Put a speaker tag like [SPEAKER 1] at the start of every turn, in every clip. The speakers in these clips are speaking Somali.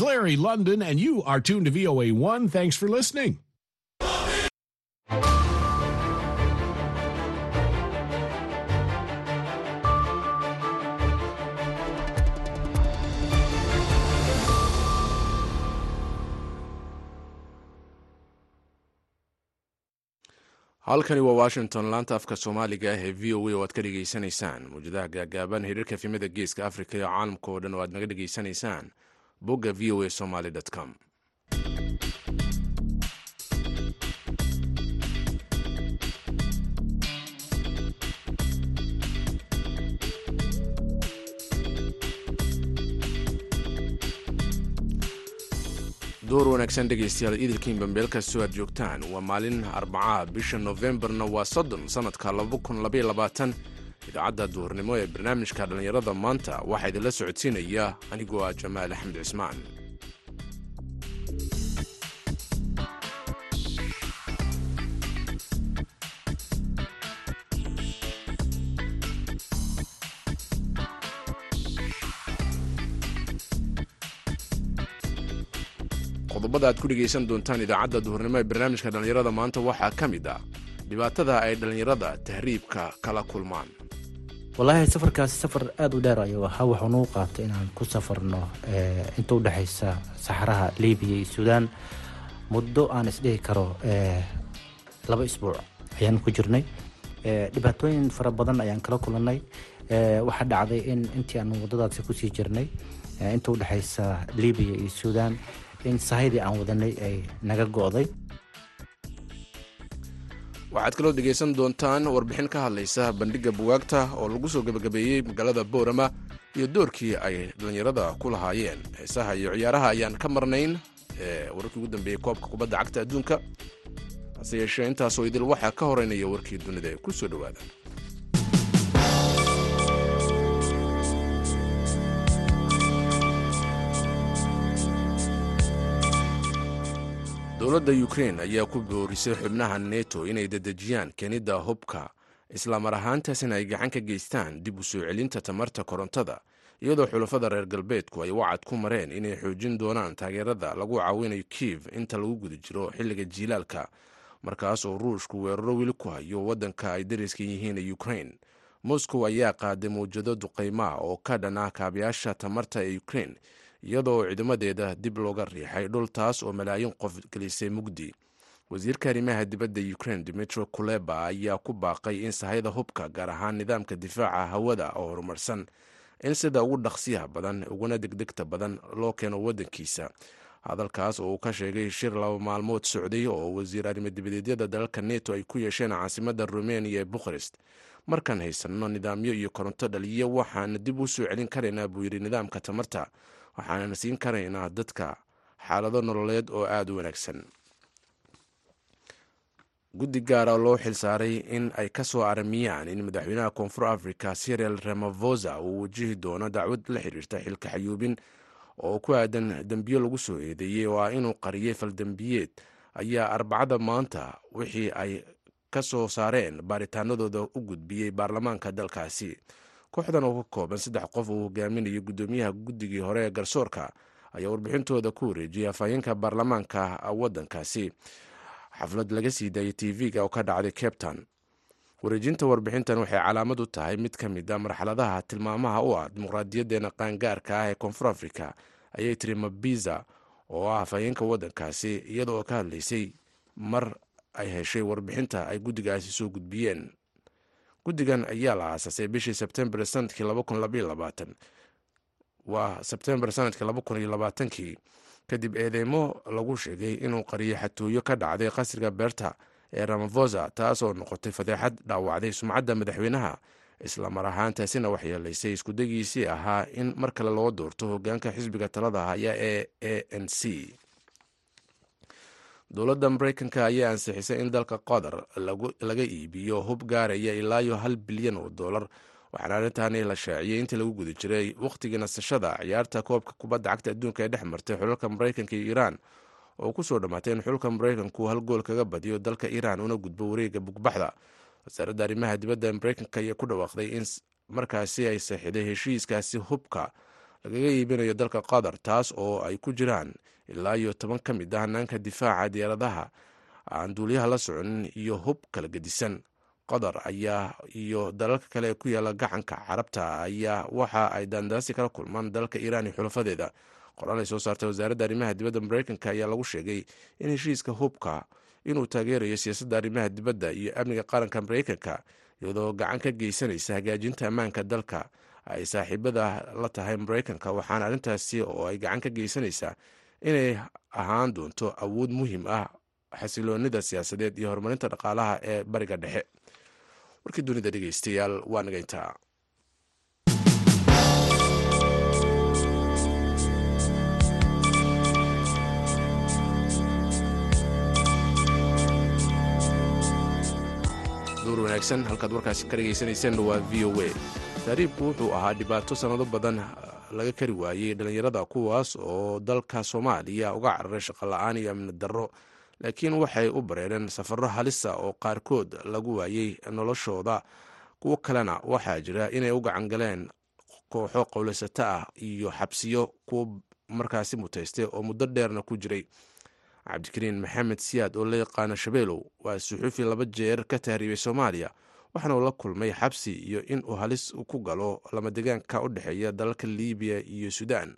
[SPEAKER 1] Larry London, and you are tuned to VOA1. Thanks for listening.
[SPEAKER 2] halkani waa washington laanta afka soomaaliga ah ee v o a oo aad ka dhegaysanaysaan mawjadaha gaagaaban hiriirka efimada geeska africa iyo caalamka oo dhan oo aad naga dhegaysanaysaan bogga v o a somaly com. Door wanaagsan dhegaystayaal idilkiin bambeel kastoo aad joogtaan. Waa maalin arbacaha bisha nofembarna waa soddon sannadka idaacadda duhurnimo ee barnaamijka dhallinyarada maanta waxaa idinla socodsiinaya anigoo ah jamaal axmed cismaan. Qodobada aad ku dhegaysan doontaan idaacadda duhurnimo ee barnaamijka dhallinyarada maanta waxaa ka mid ah dhibaatada ay dhallinyarada tahriibka kala kulmaan
[SPEAKER 3] wallaahi safarkaasi safar aada u dheer ayuu ahaa. Wuxuu nagu qaatay inaan ku safarno inta u dhexaysa saxaraha libiya iyo suudaan. Muddo aan isdhihi karo laba isbuuc ayaan ku jirnay. Dhibaatooyin fara badan ayaan kala kulannay. Waxaa dhacday in intii aan waddadaasi ku sii jirnay inta u dhexaysa libiya iyo suudaan in sahydii aan wadanay ay naga go'day
[SPEAKER 2] waxaad kaloo dhegaysan doontaan warbixin ka hadlaysa bandhigga bugaagta oo lagu soo gebagabeeyey magaalada boorama iyo doorkii ay dhallinyarada ku lahaayeen. Heesaha iyo ciyaaraha ayaan ka marnayn ee wararkii ugu dambeeyey koobka kubadda cagta adduunka hase yeeshee intaasoo idil waxaa ka horeynaya warkii dunida ee ku soo dhowaada dowladda ukrein ayaa ku boorisay xubnaha neto inay dedejiyaan keenidda hubka islamar ahaantaasina ay gacan ka geystaan dib u soo celinta tamarta korontada iyadoo xulafada reer galbeedku ay wacad ku mareen inay xoojin doonaan taageerada lagu caawinayo kiev inta lagu guda jiro xilliga jiilaalka. Markaas oo ruushku weeraro weli ku hayo waddanka ay dariska yihiin ee ukrein moscow ayaa qaaday mawjado duqaymaa oo ka dhan ah kaabayaasha tamarta ee ukrein iyadoo ciidamadeeda dib looga riixay dhul taas oo malaayiin qof gelisay mugdi. Wasiirka arrimaha dibadda ukrein dimitro kuleba ayaa ku baaqay in sahayda hubka gaar ahaan nidaamka difaaca hawada oo horumarsan in sida ugu dhaqsiyaha badan uguna degdegta badan loo keeno waddankiisa. Hadalkaas oo uu ka sheegay shir laba maalmood socday oo wasiir arrimo-dibadeedyada dalalka neto ay ku yeesheen caasimadda rumeniya ee bukharest markaan haysanno nidaamyo iyo koronto dhaliya waxaana dib u soo celin karaynaa buu yidhi nidaamka tamarta waxaanana siin karaynaa dadka xaalado nololeed oo aada u wanaagsan. Guddi gaara loo xilsaaray in ay ka soo aramiyaan in madaxweynaha koonfur africa sirial ramavosa uu wajihi doono dacwad la xiriirta xilka xayuubin oo ku aadan dembiyo lagu soo eedeeyey. Oo ah inuu qariyey faldembiyeed ayaa arbacada maanta wixii ay ka soo saareen baaritaanadooda u gudbiyey baarlamaanka dalkaasi kooxdan oo ka kooban saddex qof uu hogaaminayo guddoomiyaha guddigii hore ee garsoorka ayaa warbixintooda ku wareejiyay afhayeenka baarlamaanka waddankaasi. Xaflad laga sii daayay tv-ga oo ka dhacday capton wareejinta warbixintan waxay calaamad u tahay mid ka mid a marxaladaha tilmaamaha u ah dimuqraadiyadeena qaangaarka ah ee koonfur africa ayay tiri mabiza oo ah afhayeenka waddankaasi iyada oo ka hadlaysay mar ay heshay warbixinta ay guddigaasi soo gudbiyeen guddigan ayaa la aasaasay bishii sebtembar sannadkii waa sebtembar sannadkii kii kadib eedeymo lagu sheegay inuu qariyay xatooyo ka dhacday qasriga beerta ee ramavosa taas oo noqotay fadeexad dhaawacday sumcadda madaxweynaha. Islamar ahaantaasina waxyeelaysay iskudagiisii ahaa in mar kale loo doorto hogaanka xisbiga talada haya ee a n c dowladda mareykanka ayaa ansixisay in dalka qatar laga iibiyo hub gaaraya ilaayo hal bilyan oo dollar. Waxaana arrintaani la shaaciyey intii lagu guda jiray wakhtigii nasashada ciyaarta koobka kubadda cagta adduunka ee dhex martay xulalka mareykanka iyo iiraan oo ku soo dhammaatay in xulka mareykanku hal gool kaga badiyo dalka iiraan una gudbo wareega bugbaxda wasaaradda arrimaha dibadda mareykanka ayaa ku dhawaaqday in markaasi ay saxiday heshiiskaasi hubka lagaga iibinayo dalka qatar taas oo ay ku jiraan ilaa iyo toban ka mid ah hanaanka difaaca diyaaradaha aan duuliyaha la soconin iyo hub kala gedisan. Qatar ayaa iyo dalalka kale ee ku yaalla gacanka carabta ayaa waxa ay daandaasi kala kulmaan dalalka iiraan iyo xulafadeeda qoraal ay soo saartay wasaaradda arrimaha dibadda mareykanka ayaa lagu sheegay in heshiiska hubka inuu taageerayo siyaasadda arrimaha dibadda iyo amniga qaranka mareykanka iyadoo gacan ka geysanaysa hagaajinta ammaanka dalka ay saaxiibada la tahay mareykanka waxaana arrintaasi oo ay gacan ka geysanaysaa inay ahaan doonto awood muhiim ah xasiloonida siyaasadeed iyo horumarinta dhaqaalaha ee bariga dhexe. Warkii dunida dhegeystayaal waa nagayntaa duur wanaagsan halkaad warkaasi ka dhegeysaneyseen waa v o a taariibku wuxuu ahaa dhibaato sannado badan laga kari waayey dhallinyarada kuwaas oo dalka soomaaliya uga cararay shaqola-aan iyo amni darro. Laakiin waxay u bareereen safarro halisa oo qaarkood lagu waayey noloshooda. Kuwo kalena waxaa jira inay u gacan galeen kooxo qowlaysato ah iyo xabsiyo kuwo markaasi mutaystay oo muddo dheerna ku jiray. Cabdikariin maxamed siyaad oo la yaqaano shabeelow waa suxuufi laba jeer ka tahriibay soomaaliya waxaana uu la kulmay xabsi iyo in uu halis ku galo lamadegaanka u dhexeeya dalalka liibiya iyo suudaan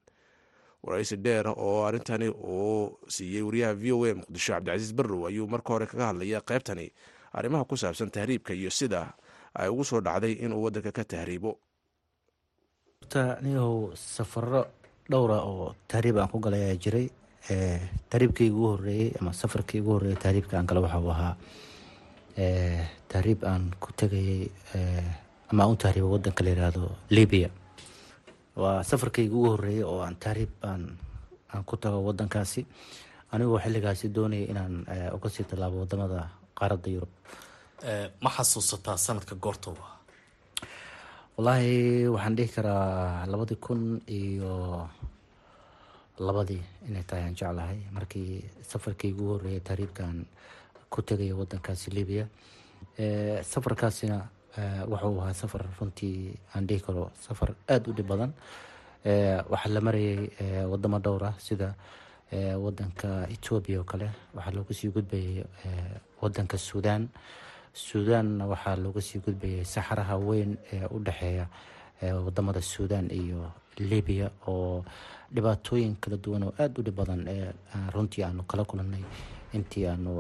[SPEAKER 2] waraysi dheer oo arrintani uu siiyey wariyaha v o a muqdisho cabdicasiis barrow ayuu marka hore kaga hadlaya qaybtani arrimaha ku saabsan tahriibka iyo sida ay ugu soo dhacday inuu waddanka ka tahriibo.
[SPEAKER 3] Niyahow safaro dhowra oo tahriib aan ku galay ayaa jiray. Tahriibkii ugu horeeyey ama safarkii ugu horeeyey tahriibka aan gala waxa uu ahaa tahriib aan ku tegayey ama aan u tahriibo wadanka la yihahdo libya. Waa safarkayga ugu horeeyey oo aan tahriib aan aan ku tago wadankaasi anigoo xilligaasi doonaya inaan uga sii tallaabo waddamada qaaradda yurub.
[SPEAKER 4] Ma xasuusataa sanadka goortoba
[SPEAKER 3] wallaahi waxaan dhihi karaa labadii kun iyo labadii inay tahay aan jeclahay. Markii safarkii ugu horeeyay tahriibkaan ku tegaya wadankaasi libiya safarkaasina wuxuu ahaa safar runtii aan dhihi karo safar aada u dhib badan. Waxaa la marayay wadamo dhowr ah sida wadanka etoobiya oo kale waxaa looga sii gudbayay wadanka suudaan suudaanna waxaa looga sii gudbayay saxaraha weyn ee u dhexeeya waddamada suudaan iyo libiya oo dhibaatooyin kala duwan oo aada u dhib badan ee runtii aanu kala kulanay intii aanu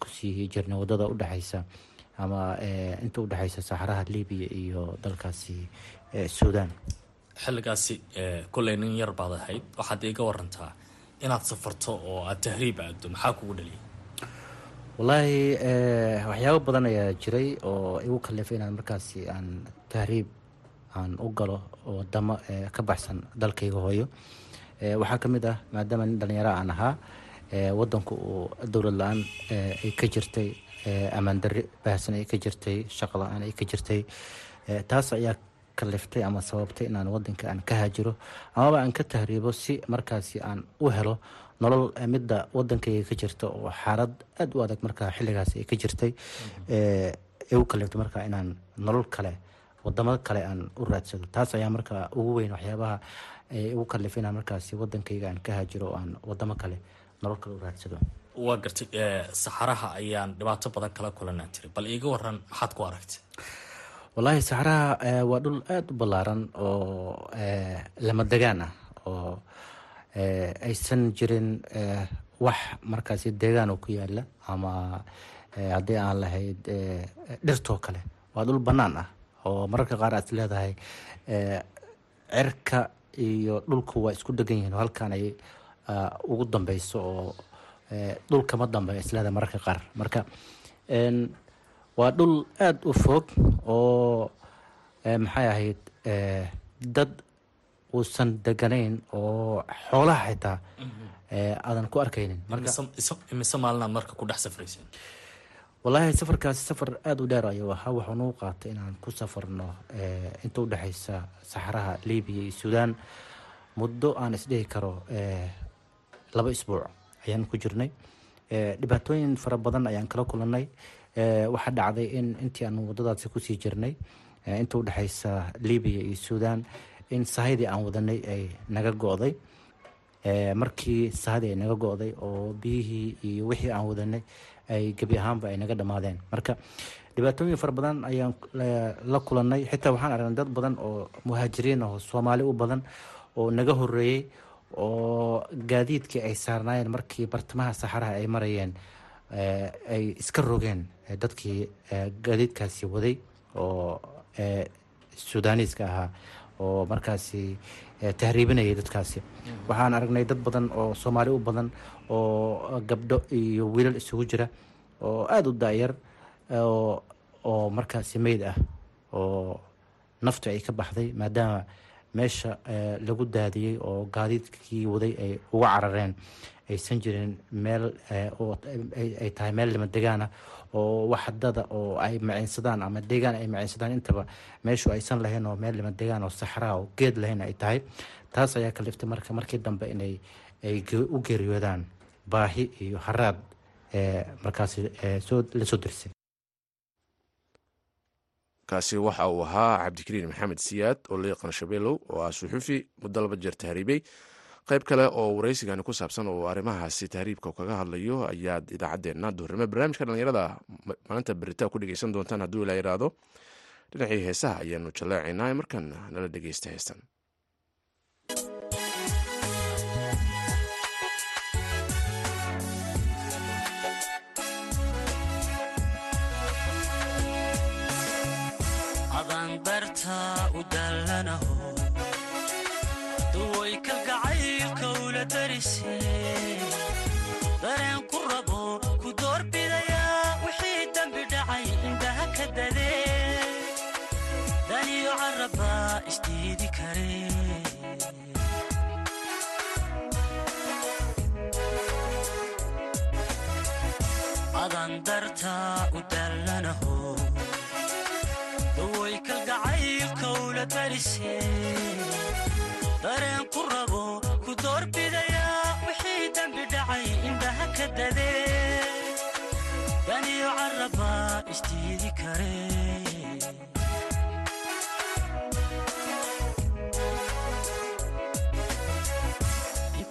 [SPEAKER 3] ku sii jirnay waddada udhexeysa ama inta udhexeysa saxaraha libiya iyo dalkaasi suudaan.
[SPEAKER 4] Xilligaasi kolley nin yar baad ahayd. Waxaad iiga warantaa inaad safarto oo aad tahriib aado maxaa kugu dhaliyay
[SPEAKER 3] wallaahi waxyaabo badan ayaa jiray oo igu kalifay inaan markaasi aan tahriib aan u galo wadamo ka baxsan dalkayga hooyo. Waxaa ka mid ah maadaama nin dhalinyaro aan ahaa wadanku uu dowlad la'aan ay ka jirtay ammaan darri baahsan ay ka jirtay shaqo la'aan ay ka jirtay taas ayaa kaliftay ama sababtay inaan wadanka aan ka haajiro amaba aan ka tahriibo si markaasi aan u helo nolol midda wadankayga ka jirta oo xaalad aada u adag markaa xilligaasi ay ka jirtay igu kaliftay markaa inaan nolol kale wadamo kale aan u raadsado. Taas ayaa markaa ugu weyn waxyaabaha igu kalifay inaan markaasi wadankayga aan ka haajiro oo aan wadamo kale nolol kale u raadsado.
[SPEAKER 4] Waa gartay saxaraha ayaan dhibaato badan kala kulanaa tiri bal iiga waran maxaad ku aragtay?
[SPEAKER 3] Wallaahi saxaraha waa dhul aada u ballaaran oo lama degaan ah oo aysan jirin wax markaasi deegaan oo ku yaalla ama haddii aan lahayd dhirtoo kale. Waa dhul bannaan ah oo mararka qaar aad leedahay cirka iyo dhulku waa isku degan yihiin halkaan ay ugu dambeyso oo dhulkama dambe isleedahay mararka qaar. Marka waa dhul aada u fog oo maxay ahayd dad uusan deganayn oo xoolaha xitaa aadan ku arkaynin.
[SPEAKER 4] Imise maalinaad marka ku dhex safrayseen
[SPEAKER 3] wallaahi safarkaasi safar aada u dheer ayuu ahaa. Wuxuu nagu qaatay inaan ku safarno inta u dhexeysa saxaraha libiya iyo suudaan. Muddo aan isdhihi karo laba isbuuc ayaan ku jirnay. Dhibaatooyin fara badan ayaan kala kulanay waxaa dhacday in intii aanu wadadaasi ku sii jirnay inta udhexeysa libiya iyo suudaan in sahadii aan wadanay ay naga go-day. Markii sahadii ay naga go-day oo biyihii iyo wixii aan wadanay ay gebi ahaanba ay naga dhammaadeen marka dhibaatooyin fara badan ayaan la kulanay xitaa waxaan aragnay dad badan oo muhaajiriin oo soomaali u badan oo naga horeeyey oo gaadiidkii ay saarnaayeen markii bartamaha saxaraha ay marayeen ay iska rogeen dadkii gaadiidkaasi waday oo sudaaniiska ahaa oo markaasi tahriibinayay dadkaasi. Waxaan aragnay dad badan oo soomaali u badan oo gabdho iyo wiilal isugu jira oo aada u daayar oo markaasi meyd ah oo naftu ay ka baxday maadaama meesha lagu daadiyey oo gaadiidkii waday ay uga carareen aysan jirin meel ay tahay meel lima degaana oo waxdada oo ay maciinsadaan ama deegaan ay maciinsadaan intaba meeshu aysan lahayn oo meel lima degaan oo saxraa oo geed lahayn ay tahay. Taas ayaa kaliftay marka markii dambe inay ay u geeriyoodaan baahi iyo haraad markaasi la soo dirsay
[SPEAKER 2] kaasi waxa uu ahaa cabdikariin maxamed siyaad oo la yaqaan shabeelow oo ah suxufi muddo laba jeer tahriibay. Qayb kale oo waraysigani ku saabsan oo arrimahaasi tahriibka kaga hadlayo ayaad idaacaddeenna duhurnimo barnaamijka dhallinyarada maalinta beritaa ku dhegeysan doontaan hadduu ilaa yidhaahdo dhinacii heesaha ayaanu jaleecaynaa markan nala dhegeysta heestan
[SPEAKER 5] isdiidi kare adan dartaa u dallanaho duway kalgacaylka ula darise dareen ku rabo ku doorbidayaa wixii dembi dhacay indhaha ka dadee daniyo carabaa isdiidi kare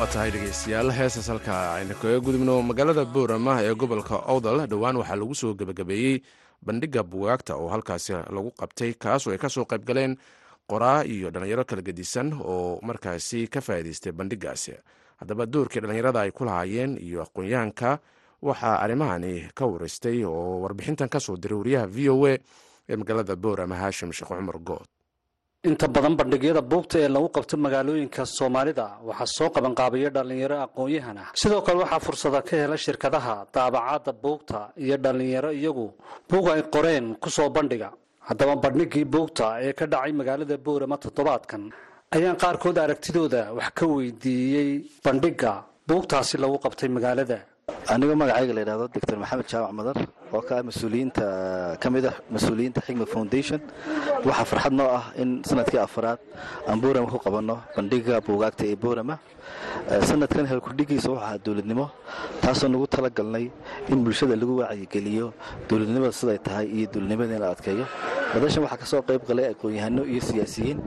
[SPEAKER 2] waa tahay dhegeystayaal heesas halka aynu kaga gudubno magaalada boorama ee gobolka owdal dhowaan waxaa lagu soo gebagabeeyey bandhiga bugaagta oo halkaasi lagu qabtay kaasoo ay ka soo qayb galeen qoraa iyo dhallinyaro kala gedisan oo markaasi ka faa'iidaystay bandhigaasi haddaba doorkii dhallinyarada ay ku lahaayeen iyo aqoon-yahanka waxaa arrimahani ka wareystay oo warbixintan ka soo diray wariyaha v o a ee magaalada boorama haashim sheekh cumar good
[SPEAKER 6] inta badan bandhigyada buugta ee lagu qabto magaalooyinka soomaalida waxaa soo qabanqaabaya dhallinyaro aqoon-yahan ah sidoo kale waxaa fursada ka hela shirkadaha daabacaadda buugta iyo dhallinyaro iyagu buug ay qoreen ku soo bandhiga. Haddaba bandhigii buugta ee ka dhacay magaalada boorama toddobaadkan. Ayaan qaarkood aragtidooda wax ka weydiiyey bandhigga buugtaasi lagu qabtay magaalada
[SPEAKER 7] anigoo magacayga la yidhahdo doctor maxamed jaamac madar oo ka ah mas'uuliyiinta ka mid ah mas'uuliyiinta xigma foundation. Waxaa farxad noo ah in sannadkii afaraad aan boorama ku qabanno bandhiga buugaagta ee boorama sanadkan helkudhigiisa wuxuu ahaa dowladnimo taasoo nagu tala galnay in bulshada lagu wacyigeliyo dowladnimada siday tahay iyo dowladnimada in la adkeeyo. Madashan waxaa ka soo qayb galay aqoon-yahano iyo siyaasiyiin.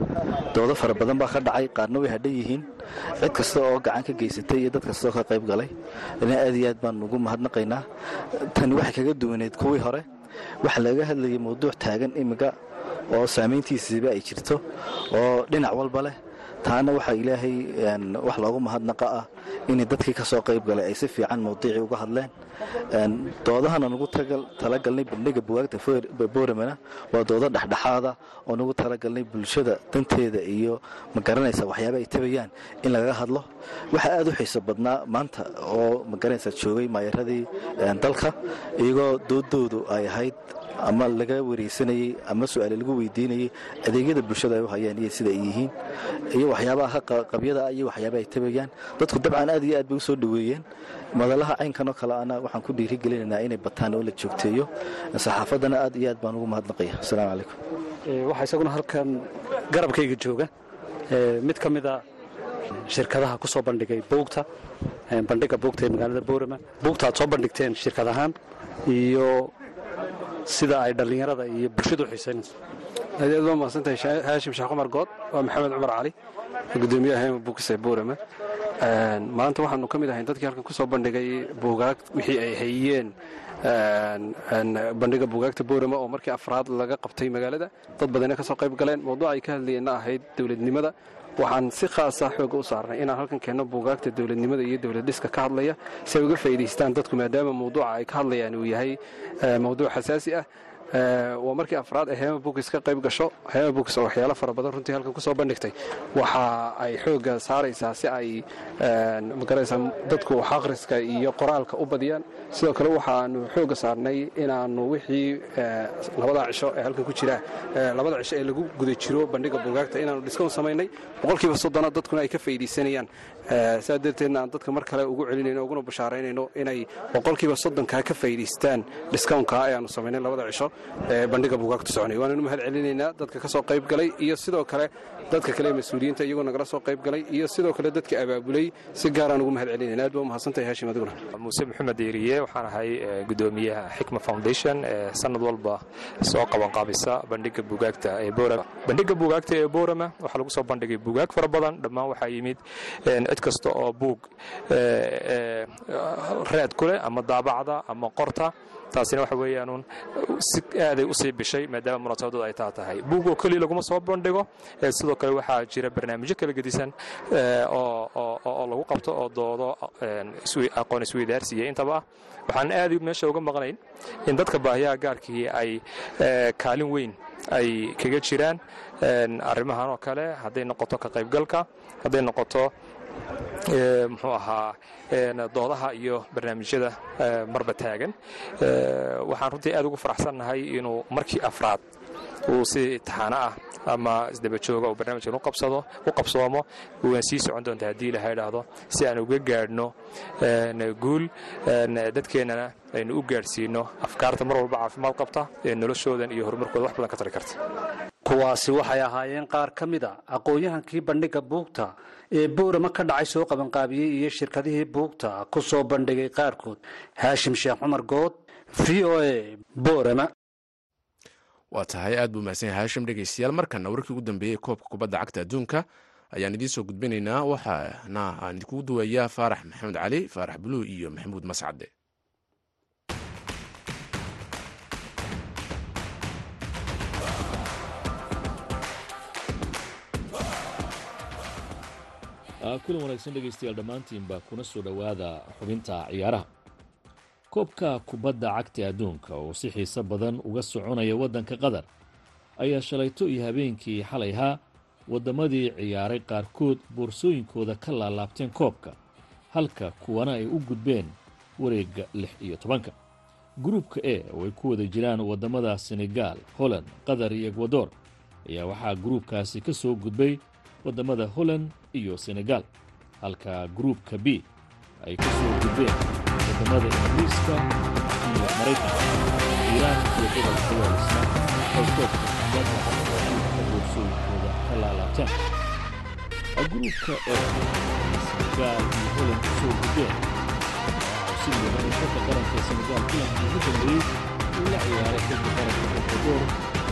[SPEAKER 7] Doodo fara badan baa ka dhacay qaarna way hadhan yihiin. Cid kasta oo gacan ka geysatay iyo dad kasta oo ka qayb galay. Ina aad iyo aad baan ugu mahadnaqaynaa. Tani waxay kaga duwaneyd kuwii hore. Waxa laga hadlayay mawduuc taagan imiga oo saamayntiisiiba ay jirto oo dhinac walba leh taana waxaa ilaahay wax loogu mahadnaqa ah inay dadkii ka soo qayb galay ay si fiican mawdiicii uga hadleen. Doodahana nugu talagalnay bandhiga buwaagta booramana waa doodo dhexdhexaada oo nugu talagalnay bulshada danteeda iyo ma garanaysa waxyaaba ay tabayaan in lagaga hadlo. Waxaa aad u xiiso badnaa maanta oo ma garanaysa joogay maayaradii dalka iyagoo doodoodu ay ahayd ama laga wareysanayey ama su'aale lagu weydiinayey adeegyada bulshada ay u hayaan iyo sida ay yihiin iyo waxyaabaha qabyada iyo waxyaaba ay tabayaan dadku dabcan aad iyo aad bay u soo dhoweeyeen madalaha caynkan oo kale ana waxaan ku dhiirigelinaynaa inay bataan oo la joogteeyo. Saxaafaddana aad iyo aad baan ugu mahadnaqaya. Asalaamu calaykum.
[SPEAKER 6] Waxaa isaguna halkan garabkayga jooga. Mid ka mida shirkadaha ku soo bandhigay buugta bandhiga buugta ee magaalada boorama buugta aad soo bandhigteen shirkad ahaan. Iyo sida ay dhallinyarada iyo bulshadu xiisaynayso
[SPEAKER 8] aad waa mahadsantahay haashim sheekh cumar good waa maxamed cumar cali gudoomiyaha hema buukis ee boorama maanta waxaanu ka mid ahayn dadkii halkan ku soo bandhigay buugaag wixii ay hayeen. Bandhiga buugaagta boorama oo markii afraad laga qabtay magaalada dad badana ka soo qayb galeen. Mawduuc ay ka hadlayeenna ahayd dowladnimada waxaan si khaasa xooga u saarnay inaan halkan keenno buugaagta dowladnimada iyo dowlad dhiska ka hadlaya si ay uga faa'iidaystaan dadku maadaama mawduuca ay ka hadlayaan uu yahay mawduuc xasaasi ah waa markii afraad ee hema bookis ka qayb gasho. Hema bookis oo waxyaalo fara badan runtii halkan ku soo bandhigtay. Waxa ay xoogga saaraysaa si ay magaraysaa dadku xaqriska iyo qoraalka u badiyaan. Sidoo kale waxaanu xoogga saarnay inaannu wixii labada cisho ee halkan ku jira labada cisho ee lagu guda jiro bandhiga buugaagta inaannu dhiskown samaynay. Boqolkiiba soddona dadkuna ay ka faa'iidaysanayaan saa darteedna aan dadka mar kale ugu celinayno uguna bashaaraynayno inay boqolkiiba soddonkaa ka faa'iidaystaan dhiskownkaa ee aanu samaynay labada cisho ee bandhiga buugaagtu soconay waananu mahad celinaynaa dadka ka qayb galay iyo sidoo kale dadka kale mas'uuliyiinta iyagoo nagala soo qayb galay iyo sidoo kale dadka abaabulay si gaaraan ugu mahad celinayna aad baa mahadsantahay haashim adiguna
[SPEAKER 9] muuse maxamed eriye waxaan ahay gudoomiyaha xikma foundation ee sanad walba soo qabanqaabisa bandhiga buugaagta ee boorama. Bandhiga buugaagta ee boorama waxaa lagu soo bandhigay buugaag fara badan. Dhammaan waxaa yimid cid kasta oo buug raad ku leh ama daabacda ama qorta taasina waxa weeyaanuun si aaday u sii bishay maadaama munaasabadooda ay taa tahay. Buugoo keliya laguma soo bandhigo sidoo kale waxaa jira barnaamijyo kala gedisan oo lagu qabto oo doodo aqoon isweydaarsiiya intaba. Ah waxaan aad meesha uga maqnayn in dadka baahiyaha gaarkii ay kaalin weyn ay kaga jiraan arrimahan oo kale hadday noqoto ka qaybgalka hadday noqoto muxuu ahaa doodaha iyo barnaamijyada marba taagan. Waxaan runtii aad ugu faraxsannahay inuu markii afraad uu si taxaano ah ama isdaba jooga uu barnaamijkan u qabsoomo waan sii socon doonta haddii ilaha idhaahdo si aan uga gaadhno guul dadkeennana aynu u gaadhsiino afkaarta mar walba caafimaad qabta ee noloshoodan iyo horumarkooda wax badan ka tari karta.
[SPEAKER 6] Kuwaasi waxay ahaayeen qaar ka mid a aqoon-yahankii bandhiga buugta ee boorama ka dhacay soo qabanqaabiyey iyo shirkadihii buugta ku soo bandhigay qaarkood. Haashim sheekh cumar good v o a boorama.
[SPEAKER 2] Waa tahay aad buu mahadsan yahay haashim. Dhegeystayaal markana warkii ugu dambeeyey koobka kubadda cagta adduunka ayaan idiin soo gudbinaynaa. Waxaana aan idinkugu duwayaa faarax maxamed cali faarax buluw iyo maxamuud mascade
[SPEAKER 10] kulan wanaagsan dhegaystayaal dhammaantiinba kuna soo dhowaada xubinta ciyaaraha. Koobka kubadda cagta adduunka oo si xiiso badan uga soconaya waddanka qatar ayaa shalayto iyo habeenkii xalay ahaa waddamadii ciyaaray qaarkood boorsooyinkooda ka laalaabteen koobka halka kuwana ay u gudbeen wareegga lix iyo tobanka. Gruubka e oo ay ku wada jiraan waddamada senegaal holland qatar iyo ekwador ayaa waxaa gruubkaasi ka soo gudbay waddamada holland iyo senegaal halka gruubka b ay ka soo gudbeen waddamada ingiriiska iyo maraykanka iiraan iyo gobolka walisna ay koobka adduunka boorsooyinkooda ka laalaabteen gruubka e senegaal iyo holland ka soo gudbeen. Si mudan in xulka qaranka senegaal kulankii ugu dambeeyey uu la ciyaaray xulka qaranka ekwador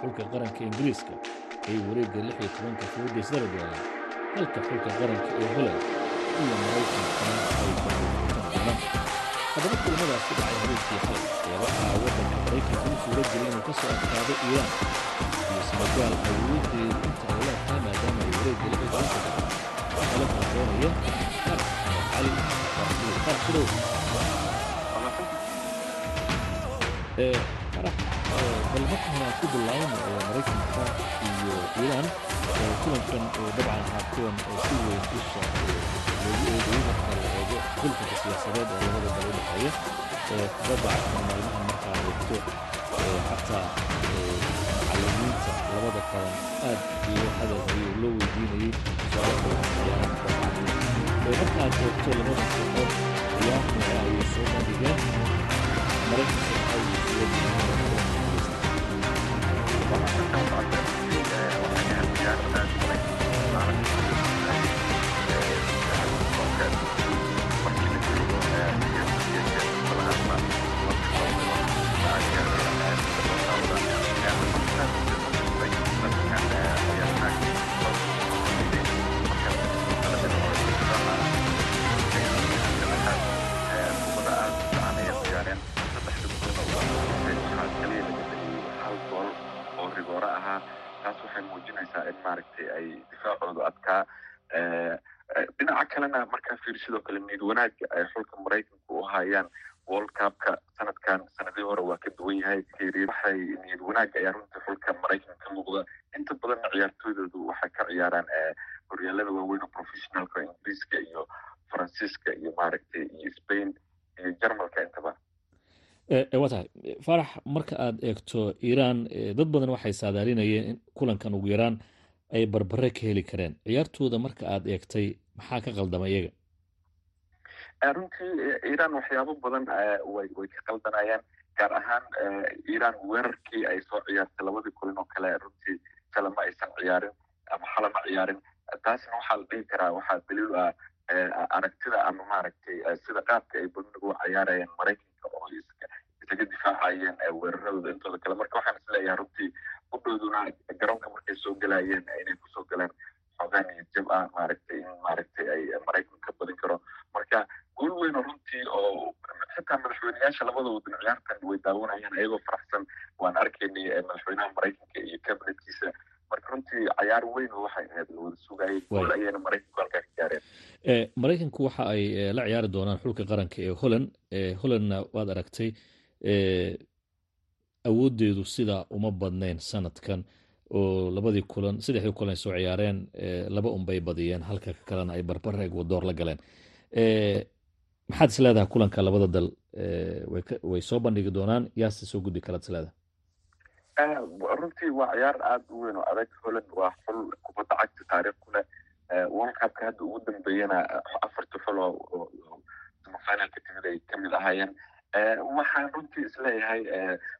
[SPEAKER 10] xulka qaranka ingiriiska ay wareegga lix iyo tobanka isdaba gaareen halka xulka qaranka ee holand iyo maraykankana ay baautan doonaan haddaba kulamadaasi dhacay habeenkii xalay ee waxaa waddanka maraykanka u suura gelay inuu ka soo adkaado iiraan iyo senegaal awoodeedu inta ay leegtahay maadaama ay wareegga lix iyo tobanka galeen kala kaldoonaya farax axmed cali farxuu farax shidow farax bal marka hore aan ku bilaabano maraykanka iyo iiraan kulankan dabcan ahaa kuwan si weyn isha loogu eegayo marka la eego xulkanka siyaasadeed ee labada dal u dhexeeya. Kubadda cagta maalmahan markaa eegto xataa macallimiinta labada qaran aad loo hadalhayo loo weydiinayey su'aalka ciyaaraha markaad eegto labadan kooxood ciyaarna ayay soo bandhigeen maraykanka
[SPEAKER 11] fiir sidoo kale niyad wanaagga ay xulka maraykanka u hayaan world cupka sanadkan sanadii hore waa ka duwan yahay. Waxay niyad wanaagga ayaa runtii xulka maraykanka ka muuqda. Inta badanna ciyaartooydoodu waxay ka ciyaaraan horyaalada waaweyn oo professionalka ingiriiska iyo faransiiska iyo maaragtay iyo spain iyo jarmalka intaba.
[SPEAKER 10] Waa tahay farax marka aad eegto iiraan dad badan waxay saadaalinayeen in kulankan ugu yaraan ay barbare ka heli kareen. Ciyaartooda marka aad eegtay maxaa ka qaldama iyaga
[SPEAKER 11] runtii iiraan waxyaabo badan way way ka qaldanayaan gaar ahaan iiraan weerarkii ay soo ciyaartay labadii kulin oo kale runtii kale ma aysan ciyaarin ama xala ma ciyaarin. Taasna waxaa la dhihi karaa waxaa daliil ah aragtida ama maaragtay sida qaabka ay badniga u ciyaarayaan maraykanka oo isaga difaacayeen weeraradooda intooda kale. Marka waxaan is leeyahay runtii udhooduna garoonka markay soo gelayeen inay ku soo galaan xoogaan iyo jab ah maaragtay in maaragtay ay maraykan ka badin karo. Marka gool weyn oo runtii oo xitaa madaxweyneyaasha labada wadan ciyaartan way daawanayaan ayagoo faraxsan waan arkaynay madaxweynaha maraykanka iyo kabinetkiisa marka runtii cayaar weyn oo waxay ahayd la wada sugayay gool ayayna maraykanku halkaa ka gaareen
[SPEAKER 10] maraykanku waxa ay la ciyaari doonaan xulka qaranka ee holland hollandna waad aragtay awoodeedu sidaa uma badnayn sanadkan oo labadii kulan saddexdii kulan ay soo ciyaareen laba unbay badiyeen halka kalena ay barbareeg wadoor la galeen maxaad is leedahay kulanka labada dal way soo bandhigi doonaan? Yaase soo gudbi karaad is leedahay?
[SPEAKER 11] Runtii waa ciyaar aada u weyn oo adag holland waa xul kubadda cagta taariikh ku leh world cupka hadda ugu dambeeyana afarta xul oo semifinalka timid ay ka mid ahaayeen. Waxaan runtii is leeyahay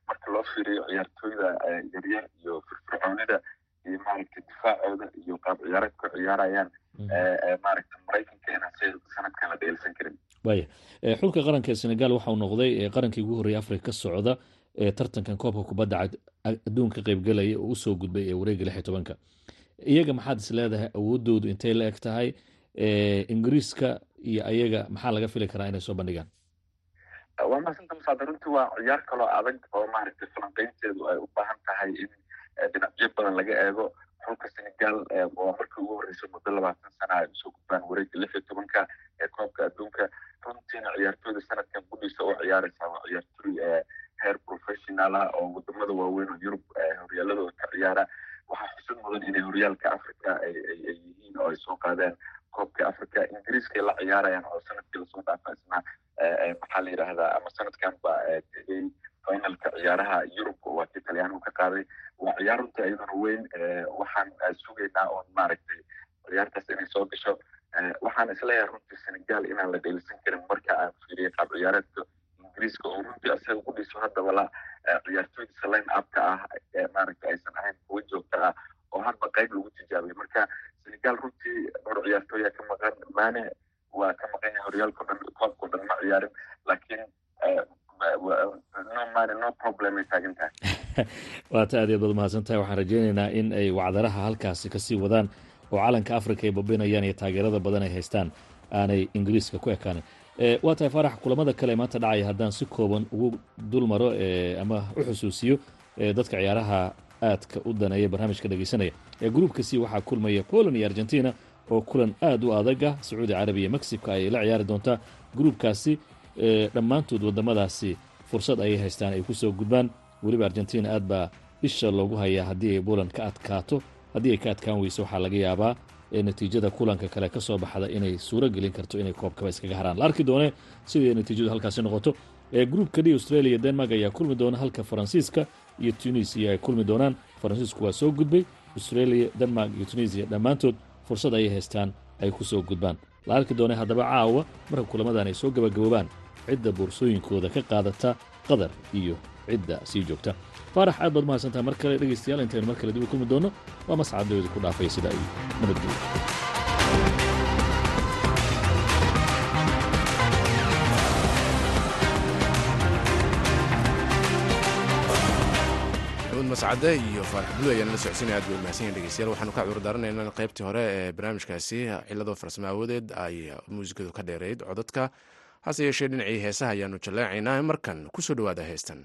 [SPEAKER 11] marka loo fiiriyo ciyaartooyda yaryar iyo firfircoonida iyo maaragtay difaacooda iyo qaab ciyaareedka ciyaarayaan maaragtay maraykanka inaan sanadkan la dheelsan karin
[SPEAKER 10] waya xulka qaranka ee senegal waxau noqday qarankii ugu horreeyay afrika ka socda ee tartankan koobka kubadda adduunka qaybgalaya oo u soo gudbay ee wareega lix iyo tobanka. Iyaga maxaad is leedahay awoodoodu intay la eg tahay ingiriiska iyo ayaga maxaa laga fili karaa inay soo bandhigaan?
[SPEAKER 11] Waa maasanta masaada runtii? Waa ciyaar kaloo adag oo maaragtay falanqaynteedu ay u baahan tahay in dhinacyo badan laga eego xulka senegal waa markii ugu horreysay muddo labaatan sana ay u soo gudbaan wareega lix iyo tobanka ee koobka adduunka runtiina ciyaartooyda sanadkan gudhiisa oo ciyaaraysaa waa ciyaartooy heer professional ah oo waddamada waaweyn oo yurub horyaaladooda ka ciyaara waxaa xusid mudan inay horyaalka africa ay yihiin oo ay soo qaadeen koobka africa ingiriiskay la ciyaarayaan oo sannadkii la soo dhaafa isna maxaa la yidhaahdaa ama sanadkan ba tegay finalka ciyaaraha yurub waa kii talyaanigu ka qaaday waa ciyaar runtii iyaduna weyn waxaan sugaynaa oon maaragtay ciyaartaas inay soo gasho. Waxaan is leeyahay runtii senegal inaan la dheelisan karin marka aan fiiriyay qaab ciyaareedka ingiriiska oo runtii asaga ku dhiso haddaba la ciyaartooydiisa line upka ah ee maaragtay aysan ahayn kuwa joogta ah oo hadba qayb lagu tijaabiyay marka senegal runtii dhowr ciyaartooya ka maqan maane waa ka maqan yahay horyaalkao dhan koobkao dhan ma ciyaarin laakiin no mane no problem ay taagan tahay
[SPEAKER 10] waata aad baad mahadsan tahay waxaan rajeynaynaa in ay wacdaraha halkaasi ka sii wadaan oo calanka africa ay babinayaan iyo taageerada badan ay haystaan aanay ingiriiska ku ekaanin. Waa tahay faarax kulamada kale maanta dhacaya haddaan si kooban ugu dul maro ama u xusuusiyo dadka ciyaaraha aadka u daneeya barnaamijka dhegeysanaya. Ee gruupka c waxaa kulmaya poland iyo argentina oo kulan aad u adaga sacuudi carabiya mexico ayay la ciyaari doontaa. Gruupkaasi dhammaantood wadamadaasi fursad ayay haystaan ay ku soo gudbaan. Weliba argentina aad baa isha loogu hayaa haddii ay poland ka adkaato. Haddii ay ka adkaan weyso waxaa laga yaabaa natiijada kulanka kale ka soo baxda inay suuro gelin karto inay koobkaba iskaga haraan. La arki doone siday natiijadu halkaasi noqoto. Gruupka d australia denmark ayaa kulmi doona halka faransiiska iyo tunisia ay kulmi doonaan. Faransiisku waa soo gudbay. Australia denmark iyo tunisia dhammaantood fursad ayay haystaan ay ku soo gudbaan. La arki doone haddaba caawa marka kulamadan ay soo gabagaboobaan. Cidda boorsooyinkooda ka qaadata qadar iyo cidda sii joogta. Faarax aad baad mahadsantaha mar kale dhegeystayaal intaynu mar kale dib u kulmi doonno waa mascadooda ku dhaafaya sidaa iyo nabadgelyo
[SPEAKER 12] mascade iyo faarax bulu ayaan la socodsiinaya. Aad bay u dhegeystayaal waxaanu ka cudurdaaranaynaa in qaybtii hore ee barnaamijkaasi cilado farsamo aawadeed ay muusikadu ka dheereyd codadka. Hase yeeshee dhinacii heesaha ayaanu jalleecaynaa markan ku soo dhowaada heestan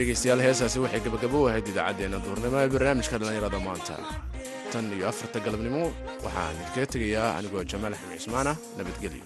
[SPEAKER 2] dhegeystayaal heesaasi waxay gabagabo ahayd idaacaddeenna duurnimo ee barnaamijka dhallinyarada maanta. Tan iyo afarta galabnimo waxaan idinkaga tegayaa anigoo jamaal axmed cismaan nabadgelyo